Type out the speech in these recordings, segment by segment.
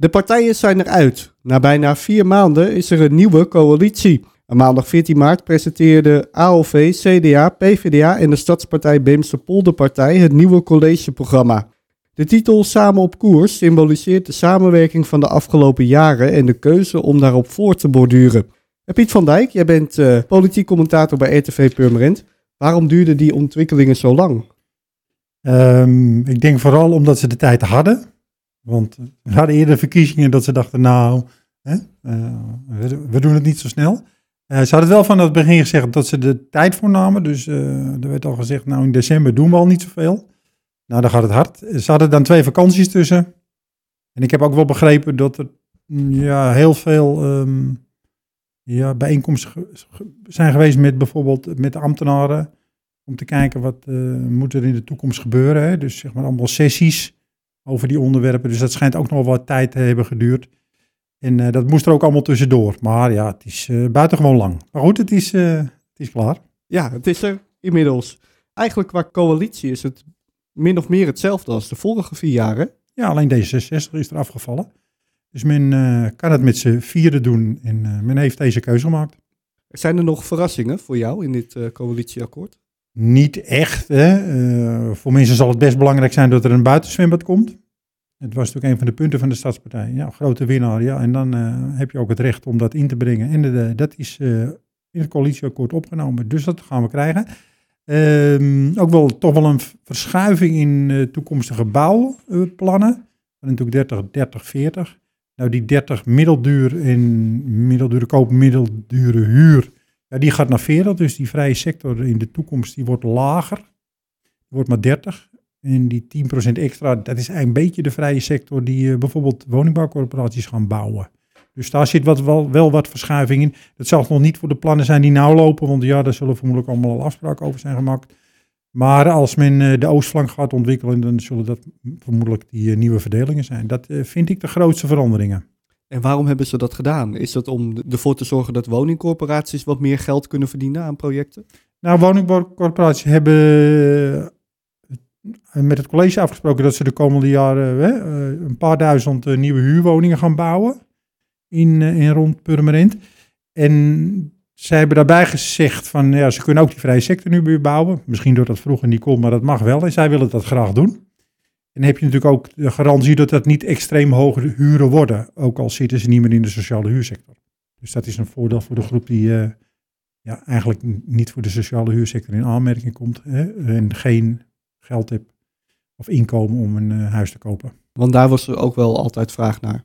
De partijen zijn eruit. Na bijna vier maanden is er een nieuwe coalitie. Maandag 14 maart presenteerde AOV, CDA, PvdA en de Stadspartij Beemse Polderpartij het nieuwe collegeprogramma. De titel Samen op koers symboliseert de samenwerking van de afgelopen jaren en de keuze om daarop voor te borduren. En Piet van Dijk, jij bent uh, politiek commentator bij RTV Purmerend. Waarom duurden die ontwikkelingen zo lang? Um, ik denk vooral omdat ze de tijd hadden. Want we hadden eerder verkiezingen dat ze dachten, nou, hè, uh, we, doen het niet zo snel. Uh, ze hadden wel van het begin gezegd dat ze de tijd voor namen. Dus er werd al gezegd, nou in december doen we al niet zoveel. Nou, dan gaat het hard. Ze hadden dan twee vakanties tussen. En ik heb ook wel begrepen dat er mm, ja, heel veel um, ja, bijeenkomsten zijn geweest met bijvoorbeeld met de ambtenaren. Om te kijken wat moet er in de toekomst gebeuren. Hè? Dus zeg maar allemaal sessies over die onderwerpen. Dus dat schijnt ook nog wat tijd te hebben geduurd. En uh, dat moest er ook allemaal tussendoor. Maar ja, het is uh, buitengewoon lang. Maar goed, het is, het is klaar. Ja, het is er inmiddels. Eigenlijk qua coalitie is het min of meer hetzelfde als de vorige vier jaren. Ja, alleen D66 is er afgevallen. Dus men kan het met z'n vieren doen en men heeft deze keuze gemaakt. Zijn er nog verrassingen voor jou in dit coalitieakkoord? Niet echt. Hè? voor mensen zal het best belangrijk zijn dat er een buitenzwembad komt. Het was natuurlijk een van de punten van de Stadspartij. Ja, grote winnaar. Ja. En dan heb je ook het recht om dat in te brengen. En dat is in het coalitieakkoord opgenomen. Dus dat gaan we krijgen. Um, ook wel toch wel een verschuiving in uh, toekomstige bouwplannen. natuurlijk 30, 30, 40. Nou, die 30 middelduur en middeldure koop, middeldure huur, ja, die gaat naar 40. Dus die vrije sector in de toekomst die wordt lager. Wordt maar 30. En die 10% extra, dat is een beetje de vrije sector die uh, bijvoorbeeld woningbouwcorporaties gaan bouwen. Dus daar zit wat, wel, wel wat verschuiving in. Dat zal nog niet voor de plannen zijn die nou lopen, want ja, daar zullen vermoedelijk allemaal al afspraken over zijn gemaakt. Maar als men uh, de oostflank gaat ontwikkelen, dan zullen dat vermoedelijk die uh, nieuwe verdelingen zijn. Dat vind ik de grootste veranderingen. En waarom hebben ze dat gedaan? Is dat om ervoor te zorgen dat woningcorporaties wat meer geld kunnen verdienen aan projecten? Nou, woningcorporaties hebben met het college afgesproken dat ze de komende jaren een paar duizend nieuwe huurwoningen gaan bouwen in, in rond Purmerend. En zij hebben daarbij gezegd van, ja, ze kunnen ook die vrije sector nu bouwen. Misschien door dat vroeger niet kon, maar dat mag wel. En zij willen dat graag doen. En heb je natuurlijk ook de garantie dat dat niet extreem hoge huren worden. Ook al zitten ze niet meer in de sociale huursector. Dus dat is een voordeel voor de groep die uh, ja, eigenlijk niet voor de sociale huursector in aanmerking komt. Hè, en geen geld heeft of inkomen om een uh, huis te kopen. Want daar was er ook wel altijd vraag naar.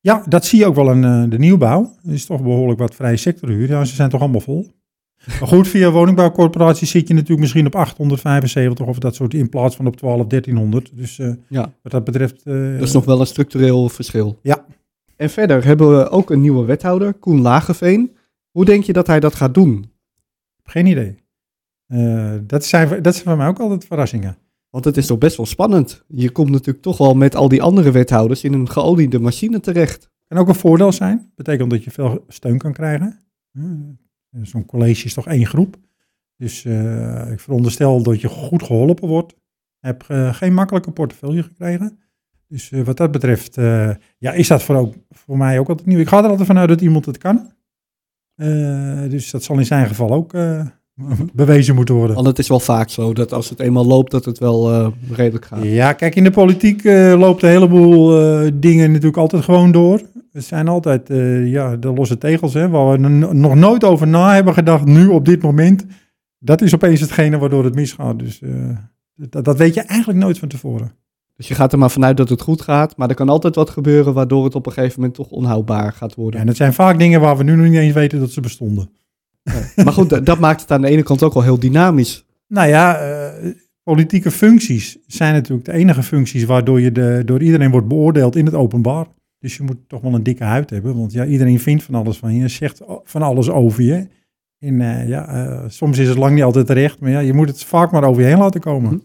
Ja, dat zie je ook wel in uh, de nieuwbouw. Er is toch behoorlijk wat vrije sectorhuur. Ja, ze zijn toch allemaal vol. Maar goed, via woningbouwcorporaties zit je natuurlijk misschien op 875 of dat soort in plaats van op 12, 1300. Dus uh, ja. wat dat betreft... Uh, dat is nog wel een structureel verschil. Ja. En verder hebben we ook een nieuwe wethouder, Koen Lageveen. Hoe denk je dat hij dat gaat doen? Geen idee. dat, zijn, dat zijn voor mij ook altijd verrassingen. Want het is toch best wel spannend. Je komt natuurlijk toch wel met al die andere wethouders in een geoliede machine terecht. Kan ook een voordeel zijn. Betekent dat je veel steun kan krijgen. Zo'n college is toch één groep. Dus uh, ik veronderstel dat je goed geholpen wordt. Heb uh, geen makkelijke portefeuille gekregen. Dus wat dat betreft, ja, is dat voor, ook, voor mij ook altijd nieuw. Ik ga er altijd vanuit dat iemand het kan. dus dat zal in zijn geval ook bewezen moeten worden. Want het is wel vaak zo dat als het eenmaal loopt, dat het wel uh, redelijk gaat. Ja, kijk, in de politiek uh, loopt een heleboel uh, dingen natuurlijk altijd gewoon door. Het zijn altijd ja, de losse tegels, hè, waar we nog nooit over na hebben gedacht, nu op dit moment. Dat is opeens hetgene waardoor het misgaat. Dus dat, dat weet je eigenlijk nooit van tevoren. Dus je gaat er maar vanuit dat het goed gaat, maar er kan altijd wat gebeuren waardoor het op een gegeven moment toch onhoudbaar gaat worden. Ja, en het zijn vaak dingen waar we nu nog niet eens weten dat ze bestonden. Maar goed, dat maakt het aan de ene kant ook wel heel dynamisch. Nou ja, uh, politieke functies zijn natuurlijk de enige functies waardoor je de, door iedereen wordt beoordeeld in het openbaar. Dus je moet toch wel een dikke huid hebben, want ja, iedereen vindt van alles van je, zegt van alles over je. En uh, ja, uh, soms is het lang niet altijd terecht, maar ja, je moet het vaak maar over je heen laten komen. Mhm.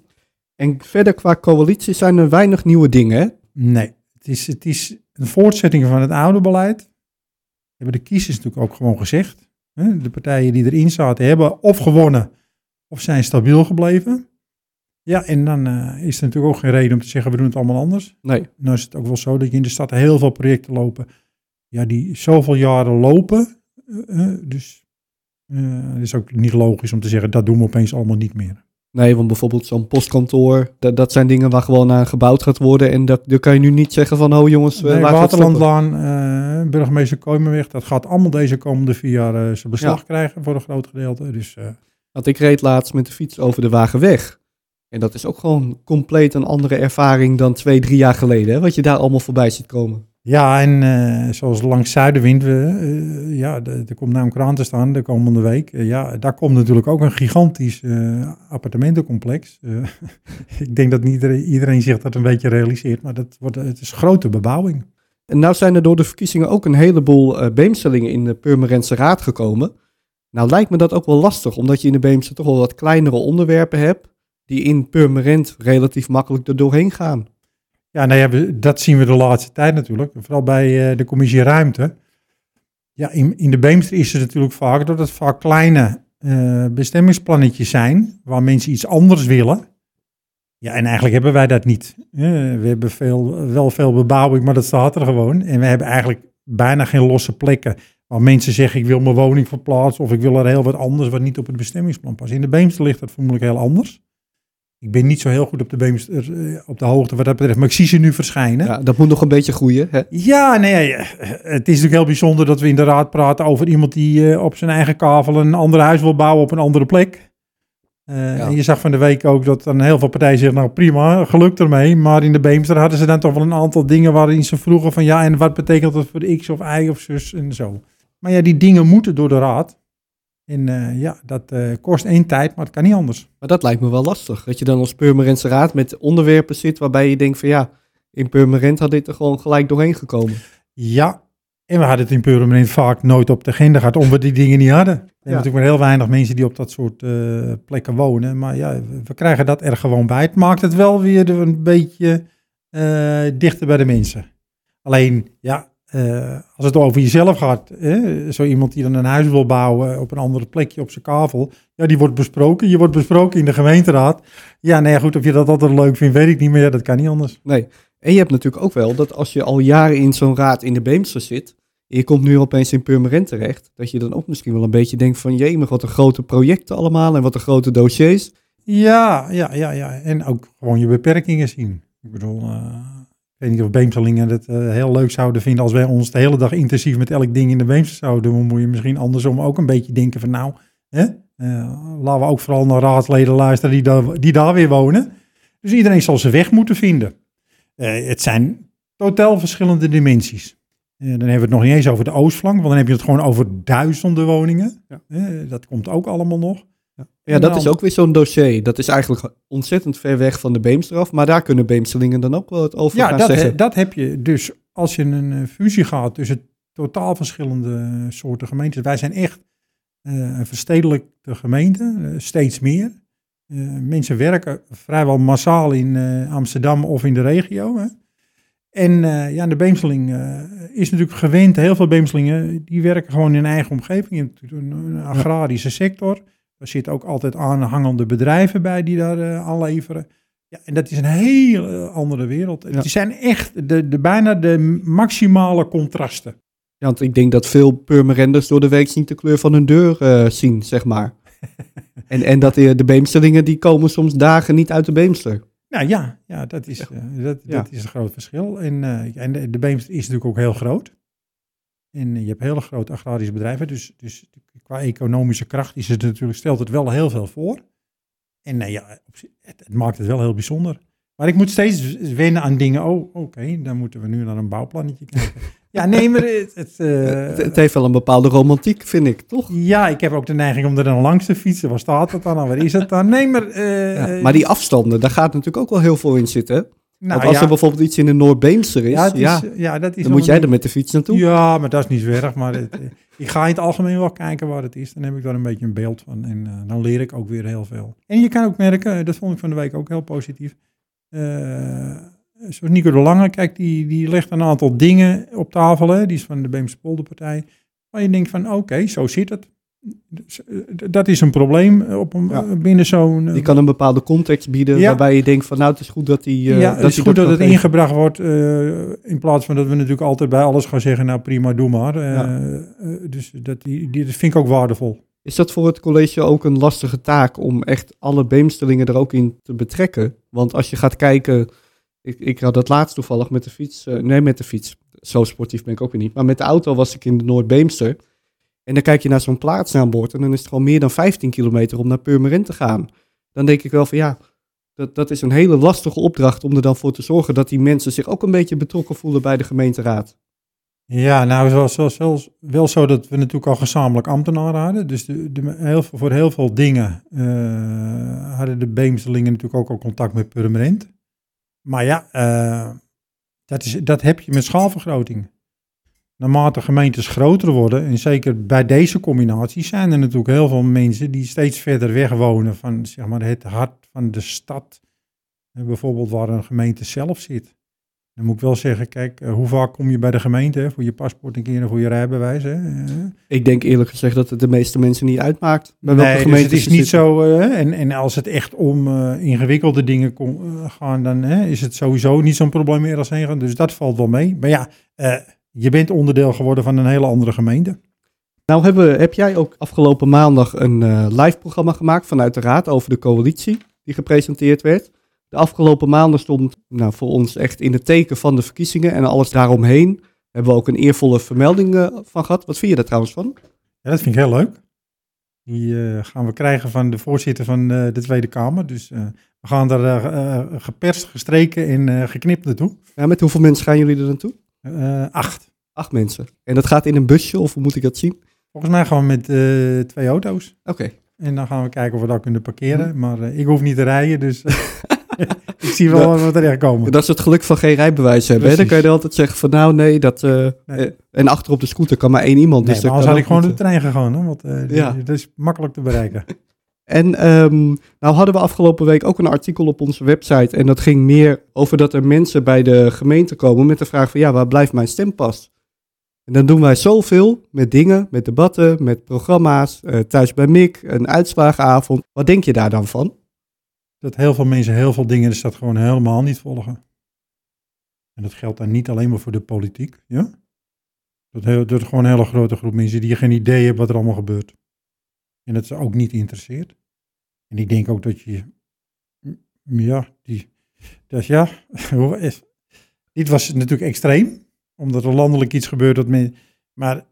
En verder qua coalitie zijn er weinig nieuwe dingen, hè? Nee, het is, het is een voortzetting van het oude beleid. Hebben de kiezers natuurlijk ook gewoon gezegd. De partijen die erin zaten hebben of gewonnen of zijn stabiel gebleven. Ja, en dan uh, is er natuurlijk ook geen reden om te zeggen, we doen het allemaal anders. Nee. Nou is het ook wel zo dat je in de stad heel veel projecten lopen, ja, die zoveel jaren lopen. Uh, dus het is ook niet logisch om te zeggen, dat doen we opeens allemaal niet meer. Nee, want bijvoorbeeld zo'n postkantoor, dat, dat zijn dingen waar gewoon aan gebouwd gaat worden. En dat, daar kan je nu niet zeggen van, oh jongens, nee, Waterlandlaan, uh, burgemeester Kooimenweg, dat gaat allemaal deze komende vier jaar uh, zijn beslag ja. krijgen voor een groot gedeelte. Dus, uh... Want ik reed laatst met de fiets over de Wagenweg. En dat is ook gewoon compleet een andere ervaring dan twee, drie jaar geleden, hè, wat je daar allemaal voorbij ziet komen. Ja, en uh, zoals langs Zuidenwind, uh, ja, er komt nou een kraan te staan de komende week. Uh, ja, daar komt natuurlijk ook een gigantisch appartementencomplex. ik denk dat niet iedereen, zich dat een beetje realiseert, maar dat wordt, het is grote bebouwing. En nou zijn er door de verkiezingen ook een heleboel Beemselingen in de Purmerendse Raad gekomen. Nou lijkt me dat ook wel lastig, omdat je in de Beemse toch wel wat kleinere onderwerpen hebt, die in Purmerend relatief makkelijk er doorheen gaan. Ja, nou ja, dat zien we de laatste tijd natuurlijk. Vooral bij uh, de commissie Ruimte. Ja, in, in de Beemster is het natuurlijk vaak dat het vaak kleine uh, bestemmingsplannetjes zijn. Waar mensen iets anders willen. Ja, en eigenlijk hebben wij dat niet. Uh, we hebben veel, wel veel bebouwing, maar dat staat er gewoon. En we hebben eigenlijk bijna geen losse plekken. Waar mensen zeggen, ik wil mijn woning verplaatsen. Of ik wil er heel wat anders wat niet op het bestemmingsplan past. In de Beemster ligt dat vermoedelijk heel anders. Ik ben niet zo heel goed op de, Beemster, eh, op de hoogte wat dat betreft, maar ik zie ze nu verschijnen. Ja, dat moet nog een beetje groeien. Hè? Ja, nee, het is natuurlijk heel bijzonder dat we in de raad praten over iemand die uh, op zijn eigen kavel een ander huis wil bouwen op een andere plek. Uh, ja. Je zag van de week ook dat dan heel veel partijen zeggen, nou prima, gelukt ermee. Maar in de Beemster hadden ze dan toch wel een aantal dingen waarin ze vroegen van ja, en wat betekent dat voor X of Y of zus en zo. Maar ja, die dingen moeten door de raad. En uh, ja, dat uh, kost één tijd, maar het kan niet anders. Maar dat lijkt me wel lastig. Dat je dan als Purmerendse Raad met onderwerpen zit waarbij je denkt van ja, in Purmerend had dit er gewoon gelijk doorheen gekomen. Ja, en we hadden het in Purmerend vaak nooit op de agenda gehad, omdat we die dingen niet hadden. Er zijn ja. natuurlijk maar heel weinig mensen die op dat soort uh, plekken wonen. Maar ja, we krijgen dat er gewoon bij. Het maakt het wel weer een beetje dichter bij de mensen. Alleen, ja, uh, als het over jezelf gaat, hè, zo iemand die dan een huis wil bouwen op een andere plekje op zijn kavel, ja, die wordt besproken. Je wordt besproken in de gemeenteraad. Ja, nee, goed, of je dat altijd leuk vindt, weet ik niet meer. Dat kan niet anders. Nee, en je hebt natuurlijk ook wel dat als je al jaren in zo'n raad in de Beemster zit, en je komt nu opeens in Purmerend terecht, dat je dan ook misschien wel een beetje denkt van, jee, maar wat een grote projecten allemaal en wat een grote dossiers. Ja, ja, ja, ja. En ook gewoon je beperkingen zien. Ik bedoel... Uh weet niet of Beemselingen het uh, heel leuk zouden vinden als wij ons de hele dag intensief met elk ding in de Beemster zouden doen. Moet je misschien andersom ook een beetje denken van nou, hè, uh, laten we ook vooral naar raadsleden luisteren die, daar, die daar weer wonen. Dus iedereen zal zijn weg moeten vinden. Uh, het zijn totaal verschillende dimensies. dan hebben we het nog niet eens over de oostflank, want dan heb je het gewoon over duizenden woningen. Ja. dat komt ook allemaal nog. Ja, dat is ook weer zo'n dossier. Dat is eigenlijk ontzettend ver weg van de Beemstraf, maar daar kunnen Beemselingen dan ook wel het over ja, gaan dat, zeggen. dat heb je dus als je een uh, fusie gaat tussen totaal verschillende soorten gemeentes. Wij zijn echt uh, een verstedelijkte gemeente, uh, steeds meer. mensen werken vrijwel massaal in Amsterdam of in de regio. Hè. En ja, de Beemseling is natuurlijk gewend, heel veel Beemselingen, die werken gewoon in eigen omgeving, in een agrarische sector. Er zitten ook altijd aanhangende bedrijven bij die daar uh, aan leveren. Ja, en dat is een hele andere wereld. Ja. Die zijn echt de, de, bijna de maximale contrasten. Ja, want ik denk dat veel Purmerenders door de week niet de kleur van hun deur uh, zien, zeg maar. en, en dat de, de Beemsterlingen, die komen soms dagen niet uit de Beemster. Nou ja, ja dat, is, uh, dat, ja. dat is een groot verschil. En, en de, de Beemster is natuurlijk ook heel groot. En je hebt hele grote agrarische bedrijven, dus, dus qua economische kracht is het natuurlijk, stelt het wel heel veel voor. En nou ja, het, het, maakt het wel heel bijzonder. Maar ik moet steeds wennen aan dingen. Oh, oké, dan moeten we nu naar een bouwplannetje kijken. ja, nee, maar het... Het, uh, het, heeft wel een bepaalde romantiek, vind ik, toch? Ja, ik heb ook de neiging om er dan langs te fietsen. Waar staat het dan? Waar is het dan? Nee, maar... Uh, ja, maar die afstanden, daar gaat natuurlijk ook wel heel veel in zitten. Nou, als er bijvoorbeeld iets in de Noordbeemster is, ja, is, ja, dat is dan moet jij er met de fiets naartoe. Ja, maar dat is niet zo erg. Maar het, ik ga in het algemeen wel kijken waar het is. Dan heb ik daar een beetje een beeld van. En uh, dan leer ik ook weer heel veel. En je kan ook merken, dat vond ik van de week ook heel positief. Uh, zoals Nico de Lange, kijk, die, die legt een aantal dingen op tafel. Hè. Die is van de Beemse Polderpartij. Waar je denkt van, oké, okay, zo zit het. Dus, eh, dat is een probleem op een, Ja. binnen zo'n... Die kan een bepaalde context bieden Ja. waarbij je denkt van nou het is goed dat die... eh, ja, het is goed dat het ingebracht wordt. eh, in plaats van dat we natuurlijk altijd bij alles gaan zeggen, nou prima, doe maar. Eh, Ja. eh, dus dat, die, die, dat vind ik ook waardevol. Is dat voor het college ook een lastige taak om echt alle beemstelingen er ook in te betrekken? Want als je gaat kijken, ik, ik had dat laatst toevallig met de fiets, eh, nee met de fiets, zo sportief ben ik ook weer niet, maar met de auto was ik in de Noordbeemster. En dan kijk je naar zo'n plaatsnaambord en dan is het gewoon meer dan 15 kilometer om naar Purmerend te gaan. Dan denk ik wel van ja, dat, dat is een hele lastige opdracht om er dan voor te zorgen dat die mensen zich ook een beetje betrokken voelen bij de gemeenteraad. Ja, nou, het was wel, zo dat we natuurlijk al gezamenlijk ambtenaren hadden. Dus de, voor heel veel dingen eh, hadden de Beemstelingen natuurlijk ook al contact met Purmerend. Maar ja, eh, dat, is, dat heb je met schaalvergroting. Naarmate gemeentes groter worden, en zeker bij deze combinatie, zijn er natuurlijk heel veel mensen die steeds verder weg wonen van zeg maar, het hart van de stad. Eh, bijvoorbeeld waar een gemeente zelf zit. Dan moet ik wel zeggen, kijk, eh, hoe vaak kom je bij de gemeente hè, voor je paspoort een keer en voor je rijbewijs? Hè? Eh, Ik denk eerlijk gezegd dat het de meeste mensen niet uitmaakt. Bij nee, welke dus gemeente het is niet zo. en, en als het echt om ingewikkelde dingen kom, gaan, dan hè, is het sowieso niet zo'n probleem meer als heen gaan. Dus dat valt wel mee. Maar ja, je bent onderdeel geworden van een hele andere gemeente. Nou hebben, heb jij ook afgelopen maandag een eh, live programma gemaakt vanuit de Raad over de coalitie die gepresenteerd werd. De afgelopen maanden stond nou, voor ons echt in het teken van de verkiezingen en alles daaromheen. Hebben we ook een eervolle vermelding eh, van gehad. Wat vind je daar trouwens van? Ja, dat vind ik heel leuk. Die eh, gaan we krijgen van de voorzitter van de Tweede Kamer. Dus we gaan daar geperst, gestreken en geknipt naartoe. Ja, met hoeveel mensen gaan jullie er naartoe? Eh, acht. Acht mensen. En dat gaat in een busje of hoe moet ik dat zien? Volgens mij we met eh, twee auto's. Oké. En dan gaan we kijken of we dat kunnen parkeren. Maar eh, ik hoef niet te rijden, dus ik zie wel Ja. waar we terechtkomen. Dat is het geluk van geen rijbewijs hebben. Hè? Dan kan je er altijd zeggen van nou nee, dat... Nee. en achter op de scooter kan maar één iemand. Nee, dus maar anders had ik gewoon de trein gegaan, hoor, want Ja. dat is makkelijk te bereiken. En ehm, nou hadden we afgelopen week ook een artikel op onze website. En dat ging meer over dat er mensen bij de gemeente komen met de vraag van ja, waar blijft mijn stempas? En dan doen wij zoveel met dingen, met debatten, met programma's, eh, thuis bij Mick, een uitslagenavond. Wat denk je daar dan van? Dat heel veel mensen heel veel dingen in de stad gewoon helemaal niet volgen. En dat geldt dan niet alleen maar voor de politiek, ja? Dat, dat gewoon een hele grote groep mensen die geen idee hebben wat er allemaal gebeurt. En dat ze ook niet interesseert. En ik denk ook dat je, ja, die, is ja, dit was natuurlijk extreem, omdat er landelijk iets gebeurt dat men, maar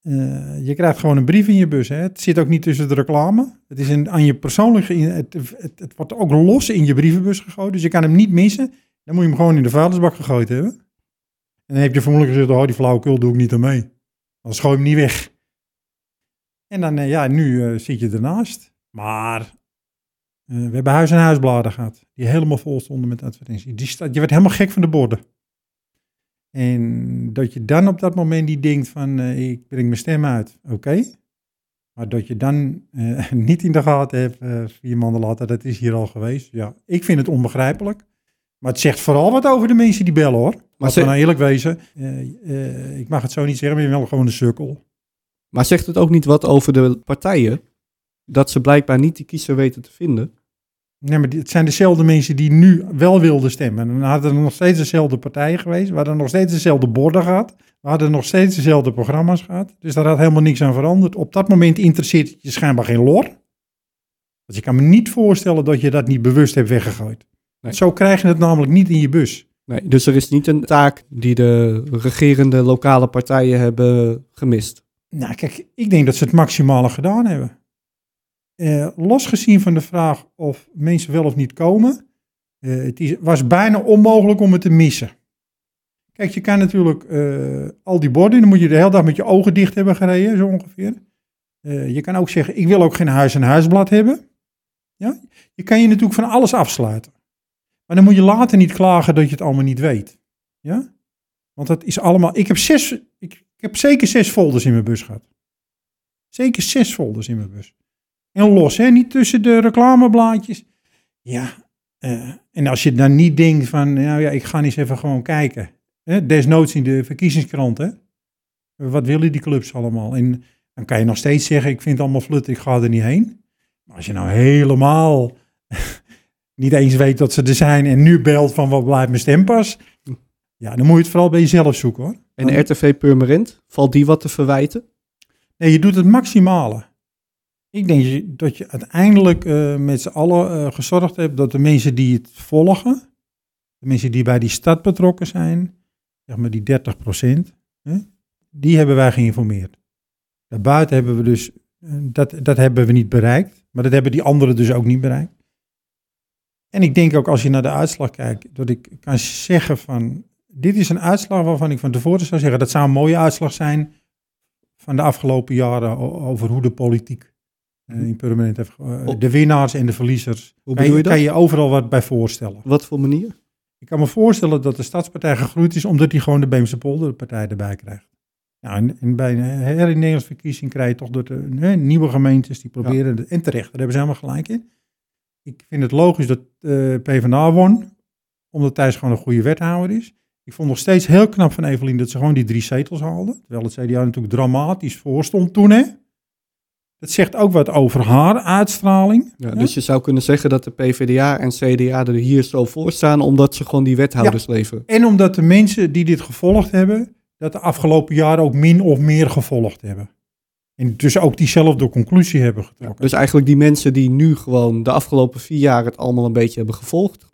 eh, je krijgt gewoon een brief in je bus. Hè? Het zit ook niet tussen de reclame. Het is een, aan je persoonlijk, ge- het, het, het wordt ook los in je brievenbus gegooid, dus je kan hem niet missen. Dan moet je hem gewoon in de vuilnisbak gegooid hebben. En dan heb je vermoedelijk gezegd, oh die flauwekul doe ik niet aan mee. Dan gooi je hem niet weg. En dan, eh, ja, nu eh, zit je ernaast. Maar eh, we hebben huis- en huisbladen gehad, die helemaal vol stonden met advertenties. Die staat, je werd helemaal gek van de borden. En dat je dan op dat moment die denkt van, ik breng mijn stem uit, oké. Maar dat je dan niet in de gaten hebt, vier maanden later, dat is hier al geweest. Ja, ik vind het onbegrijpelijk. Maar het zegt vooral wat over de mensen die bellen hoor. Maar ze- we nou eerlijk wezen, ik mag het zo niet zeggen, maar je bent wel gewoon een sukkel. Maar zegt het ook niet wat over de partijen? Dat ze blijkbaar niet die kiezer weten te vinden. Nee, maar het zijn dezelfde mensen die nu wel wilden stemmen. En dan hadden er nog steeds dezelfde partijen geweest. We hadden nog steeds dezelfde borden gehad. We hadden nog steeds dezelfde programma's gehad. Dus daar had helemaal niks aan veranderd. Op dat moment interesseert je schijnbaar geen lor. Want je kan me niet voorstellen dat je dat niet bewust hebt weggegooid. Nee. Zo krijg je het namelijk niet in je bus. Nee, dus er is niet een taak die de regerende lokale partijen hebben gemist. Nou, kijk, ik denk dat ze het maximale gedaan hebben. Eh, losgezien van de vraag of mensen wel of niet komen, eh, het is, was bijna onmogelijk om het te missen. Kijk, je kan natuurlijk eh, al die borden, dan moet je de hele dag met je ogen dicht hebben gereden, zo ongeveer. Je kan ook zeggen, ik wil ook geen huis- en huisblad hebben. Ja? Je kan je natuurlijk van alles afsluiten. Maar dan moet je later niet klagen dat je het allemaal niet weet. Ja? Want dat is allemaal, ik heb zes, ik, ik heb zeker zes folders in mijn bus gehad. Zeker zes folders in mijn bus. En los, hè? niet tussen de reclameblaadjes. Ja, eh, en als je dan niet denkt van, nou ja, ik ga eens even gewoon kijken. Hè? Desnoods in de verkiezingskrant, hè. Wat willen die clubs allemaal? En dan kan je nog steeds zeggen, ik vind het allemaal flut, ik ga er niet heen. Maar als je nou helemaal niet eens weet dat ze er zijn en nu belt van wat blijft mijn stempas, ja, dan moet je het vooral bij jezelf zoeken hoor. En RTV Purmerend, valt die wat te verwijten? Nee, je doet het maximale. Ik denk dat je uiteindelijk eh, met z'n allen eh, gezorgd hebt dat de mensen die het volgen, de mensen die bij die stad betrokken zijn, zeg maar die 30 hè, die hebben wij geïnformeerd. Daarbuiten hebben we dus, eh, dat, dat hebben we niet bereikt, maar dat hebben die anderen dus ook niet bereikt. En ik denk ook als je naar de uitslag kijkt, dat ik kan zeggen van, dit is een uitslag waarvan ik van tevoren zou zeggen, dat zou een mooie uitslag zijn van de afgelopen jaren over hoe de politiek eh, in permanent heeft, eh, de winnaars en de verliezers. Hoe Kan bedoel je dat? kan je overal wat bij voorstellen. Wat voor manier? Ik kan me voorstellen dat de Stadspartij gegroeid is omdat hij gewoon de Beemse Polderpartij erbij krijgt. Ja, en, en bij een herinneringsverkiezing krijg je toch door de nieuwe gemeentes die proberen, de- en terecht, daar hebben ze helemaal gelijk in. Ik vind het logisch dat eh PvdA won, omdat Thijs gewoon een goede wethouder is. Ik vond nog steeds heel knap van Evelien dat ze gewoon die drie zetels haalde. Terwijl het CDA natuurlijk dramatisch voor stond toen, hè. Dat zegt ook wat over haar uitstraling. Ja, Ja. Dus je zou kunnen zeggen dat de PvdA en CDA er hier zo voor staan, omdat ze gewoon die wethouders leveren. En omdat de mensen die dit gevolgd hebben, dat de afgelopen jaren ook min of meer gevolgd hebben. En dus ook diezelfde conclusie hebben getrokken. Dus eigenlijk die mensen die nu gewoon de afgelopen vier jaar het allemaal een beetje hebben gevolgd,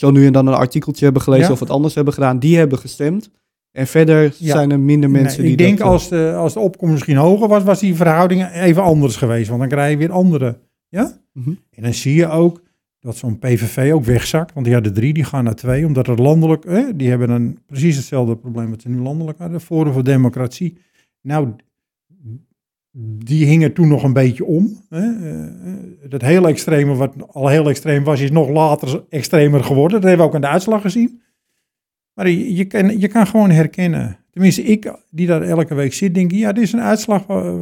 zo nu en dan een artikeltje hebben gelezen Ja. of wat anders hebben gedaan, die hebben gestemd. En verder Ja. zijn er minder mensen Nee, die ik denk dat, eh, als de, als de opkomst misschien hoger was, was die verhouding even anders geweest. Want dan krijg je weer andere. Ja? Mhm. En dan zie je ook dat zo'n PVV ook wegzakt. Want die hadden drie, die gaan naar twee. Omdat het landelijk, eh, die hebben dan precies hetzelfde probleem wat ze nu landelijk hadden. Forum voor Democratie. Nou, die hingen toen nog een beetje om. Hè. Eh, eh, dat hele extreme, wat al heel extreem was, is nog later extremer geworden. Dat hebben we ook aan de uitslag gezien. Maar je, kan, je kan gewoon herkennen. Tenminste, ik die daar elke week zit, denk ja, dit is een uitslag waar,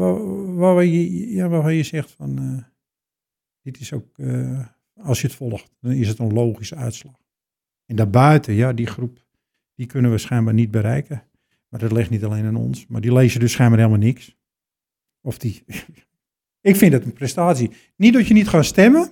waar, je, je zegt van, eh, dit is ook, als je het volgt, dan is het een logische uitslag. En daarbuiten, ja, die groep, die kunnen we schijnbaar niet bereiken. Maar dat ligt niet alleen aan ons. Maar die lezen dus schijnbaar helemaal niks. Of die, ik vind het een prestatie. Niet dat je niet gaat stemmen,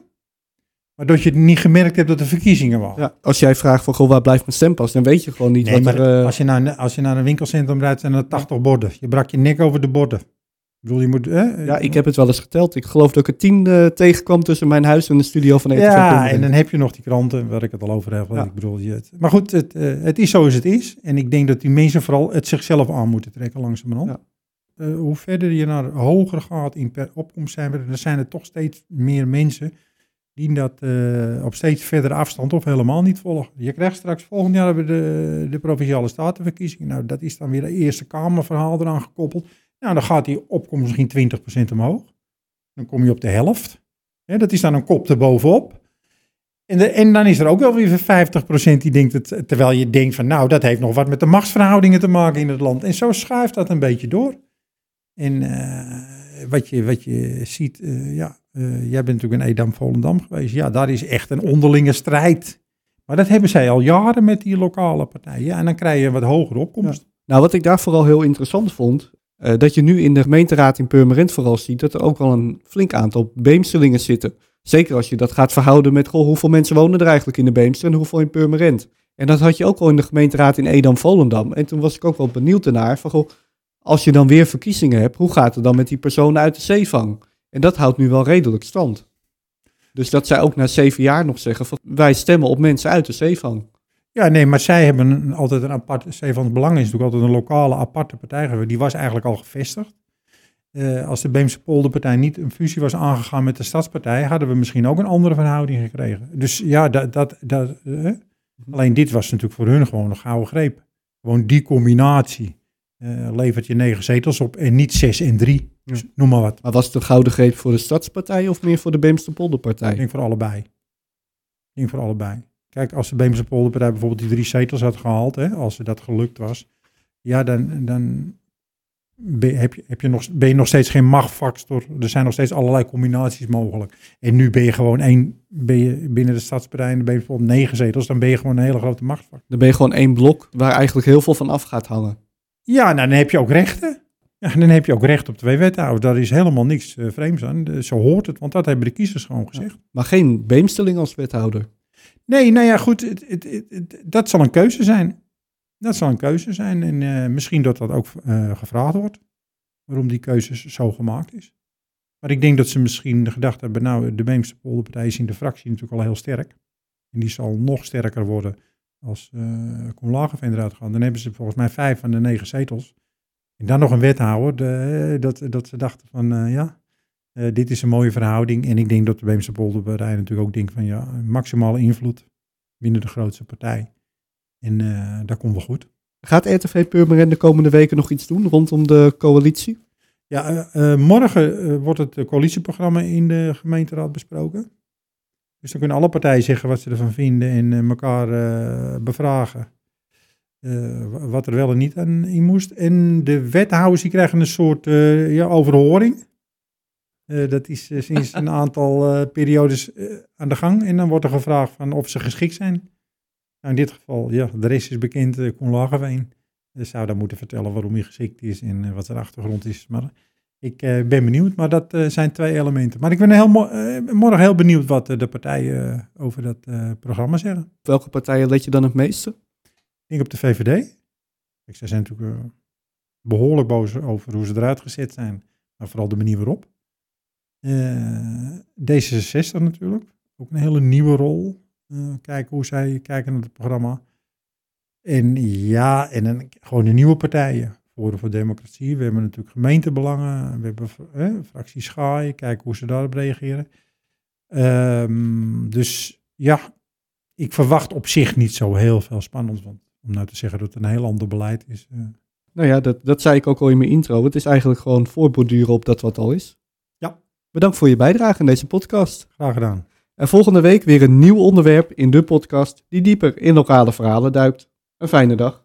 maar dat je niet gemerkt hebt dat er verkiezingen waren. Ja, als jij vraagt van, goh, waar blijft mijn stempas, dan weet je gewoon niet Nee, wat er... eh, als, je naar, als je naar een winkelcentrum rijdt, zijn er 80 borden. Je brak je nek over de borden. Ik bedoel, je moet... Ja, ik heb het wel eens geteld. Ik geloof dat ik er tien eh, tegenkwam tussen mijn huis en de studio van ETV. Ja, en dan heb je nog die kranten waar ik het al over heb. Ja. Ik bedoel, je het, maar goed, het, eh, het is zoals het is. En ik denk dat die mensen vooral het zichzelf aan moeten trekken langzamerhand. Ja. Eh, hoe verder je naar hoger gaat in per dan zijn er toch steeds meer mensen die dat eh, op steeds verdere afstand of helemaal niet volgen. Je krijgt straks volgend jaar hebben we de, de provinciale statenverkiezingen. Nou, dat is dan weer een Eerste Kamerverhaal eraan gekoppeld. Nou, dan gaat die opkomst misschien 20% omhoog. Dan kom je op de helft. Dat is dan een kop erbovenop. En, en dan is er ook wel weer 50% die denkt, het, terwijl je denkt van nou, dat heeft nog wat met de machtsverhoudingen te maken in het land. En zo schuift dat een beetje door. En eh, wat, je, wat je ziet, eh, ja, eh, jij bent natuurlijk in Edam-Volendam geweest. Ja, daar is echt een onderlinge strijd. Maar dat hebben zij al jaren met die lokale partijen. En dan krijg je een wat hogere opkomst. Nou, wat ik daar vooral heel interessant vond, dat je nu in de gemeenteraad in Purmerend vooral ziet dat er ook wel een flink aantal Beemsterlingen zitten. Zeker als je dat gaat verhouden met goh, hoeveel mensen wonen er eigenlijk in de Beemster en hoeveel in Purmerend. En dat had je ook al in de gemeenteraad in Edam-Volendam. En toen was ik ook wel benieuwd ernaar van goh, als je dan weer verkiezingen hebt, hoe gaat het dan met die personen uit de zeevang? En dat houdt nu wel redelijk stand. Dus dat zij ook na zeven jaar nog zeggen van wij stemmen op mensen uit de zeevang. Ja, nee, maar zij hebben een- altijd een apart. Het Belang is natuurlijk altijd een lokale aparte partij geweest. Die was eigenlijk al gevestigd. Eh, als de Beemse Polderpartij niet een fusie was aangegaan met de Stadspartij, hadden we misschien ook een andere verhouding gekregen. Dus ja, dat, dat, dat, eh, alleen dit was natuurlijk voor hun gewoon een gouden greep. Gewoon die combinatie eh, levert je negen zetels op en niet zes en drie. Dus noem maar wat. Maar was het een gouden greep voor de Stadspartij of meer voor de Beemster Polderpartij? Ik denk voor allebei. Ik denk voor allebei. Kijk, als de Beemse Polderpartij bijvoorbeeld die drie zetels had gehaald, hè, als dat gelukt was, ja, dan, dan ben, je- heb je, heb je nog, ben je nog steeds geen machtfactor. Er zijn nog steeds allerlei combinaties mogelijk. En nu ben je gewoon één, ben je binnen de Stadspartij en de Beemse negen zetels, dan ben je gewoon een hele grote machtfactor. Dan ben je gewoon één blok waar eigenlijk heel veel van af gaat hangen. Ja, nou, dan heb je ook rechten. Ja, dan heb je ook recht op twee wethouders. Daar is helemaal niks uh, vreemds aan. De, zo hoort het, want dat hebben de kiezers gewoon gezegd. Maar geen Beemsteling als wethouder? Nee, nou ja, goed. Het, het, het, dat zal een keuze zijn. Dat zal een keuze zijn. En uh, misschien dat dat ook uh, gevraagd wordt. Waarom die keuze zo gemaakt is. Maar ik denk dat ze misschien gedacht hebben, nou, de Beemse polderpartij is in de fractie natuurlijk al heel sterk. En die zal nog sterker worden als uh, Koen Lagerveen eruit gaat. Dan hebben ze volgens mij vijf van de negen zetels. En dan nog een wethouder, de, dat, dat ze dachten van, uh, ja, uh, dit is een mooie verhouding. En ik denk dat de Beemse polderpartij natuurlijk ook denkt van, ja, maximale invloed binnen de grootste partij. En dat komt wel goed. Gaat RTV Purmerend de komende weken nog iets doen rondom de coalitie? Ja, uh, uh, morgen uh, wordt het coalitieprogramma in de gemeenteraad besproken. Dus dan kunnen alle partijen zeggen wat ze ervan vinden en elkaar bevragen. wat er wel en niet aan in moest. En de wethouders die krijgen een soort ja, overhoring. dat is sinds een aantal periodes aan de gang. En dan wordt er gevraagd van of ze geschikt zijn. Nou, in dit geval, ja, de rest is bekend, uh, Koen Lageveen. Dus zou dan moeten vertellen waarom hij geschikt is en uh, wat zijn achtergrond is. Maar ik uh, ben benieuwd, maar dat uh, zijn twee elementen. Maar ik ben heel mo morgen heel benieuwd wat de partijen over dat programma zeggen. Welke partijen let je dan het meeste? Ik denk op de VVD. Ik zij zijn natuurlijk behoorlijk boos over hoe ze eruit gezet zijn, maar vooral de manier waarop. D66 natuurlijk, ook een hele nieuwe rol. kijken hoe zij kijken naar het programma. En ja, en een, gewoon de nieuwe partijen. Forum voor Democratie. We hebben natuurlijk gemeentebelangen. We hebben eh, fractie Schaai. Kijken hoe ze daarop reageren. Um, dus ja, ik verwacht op zich niet zo heel veel spannends. Want om nou te zeggen dat het een heel ander beleid is. Uh. Nou ja, dat, dat zei ik ook al in mijn intro. Het is eigenlijk gewoon voorborduren op dat wat al is. Ja. Bedankt voor je bijdrage in deze podcast. Graag gedaan. En volgende week weer een nieuw onderwerp in de podcast die dieper in lokale verhalen duikt. Een fijne dag.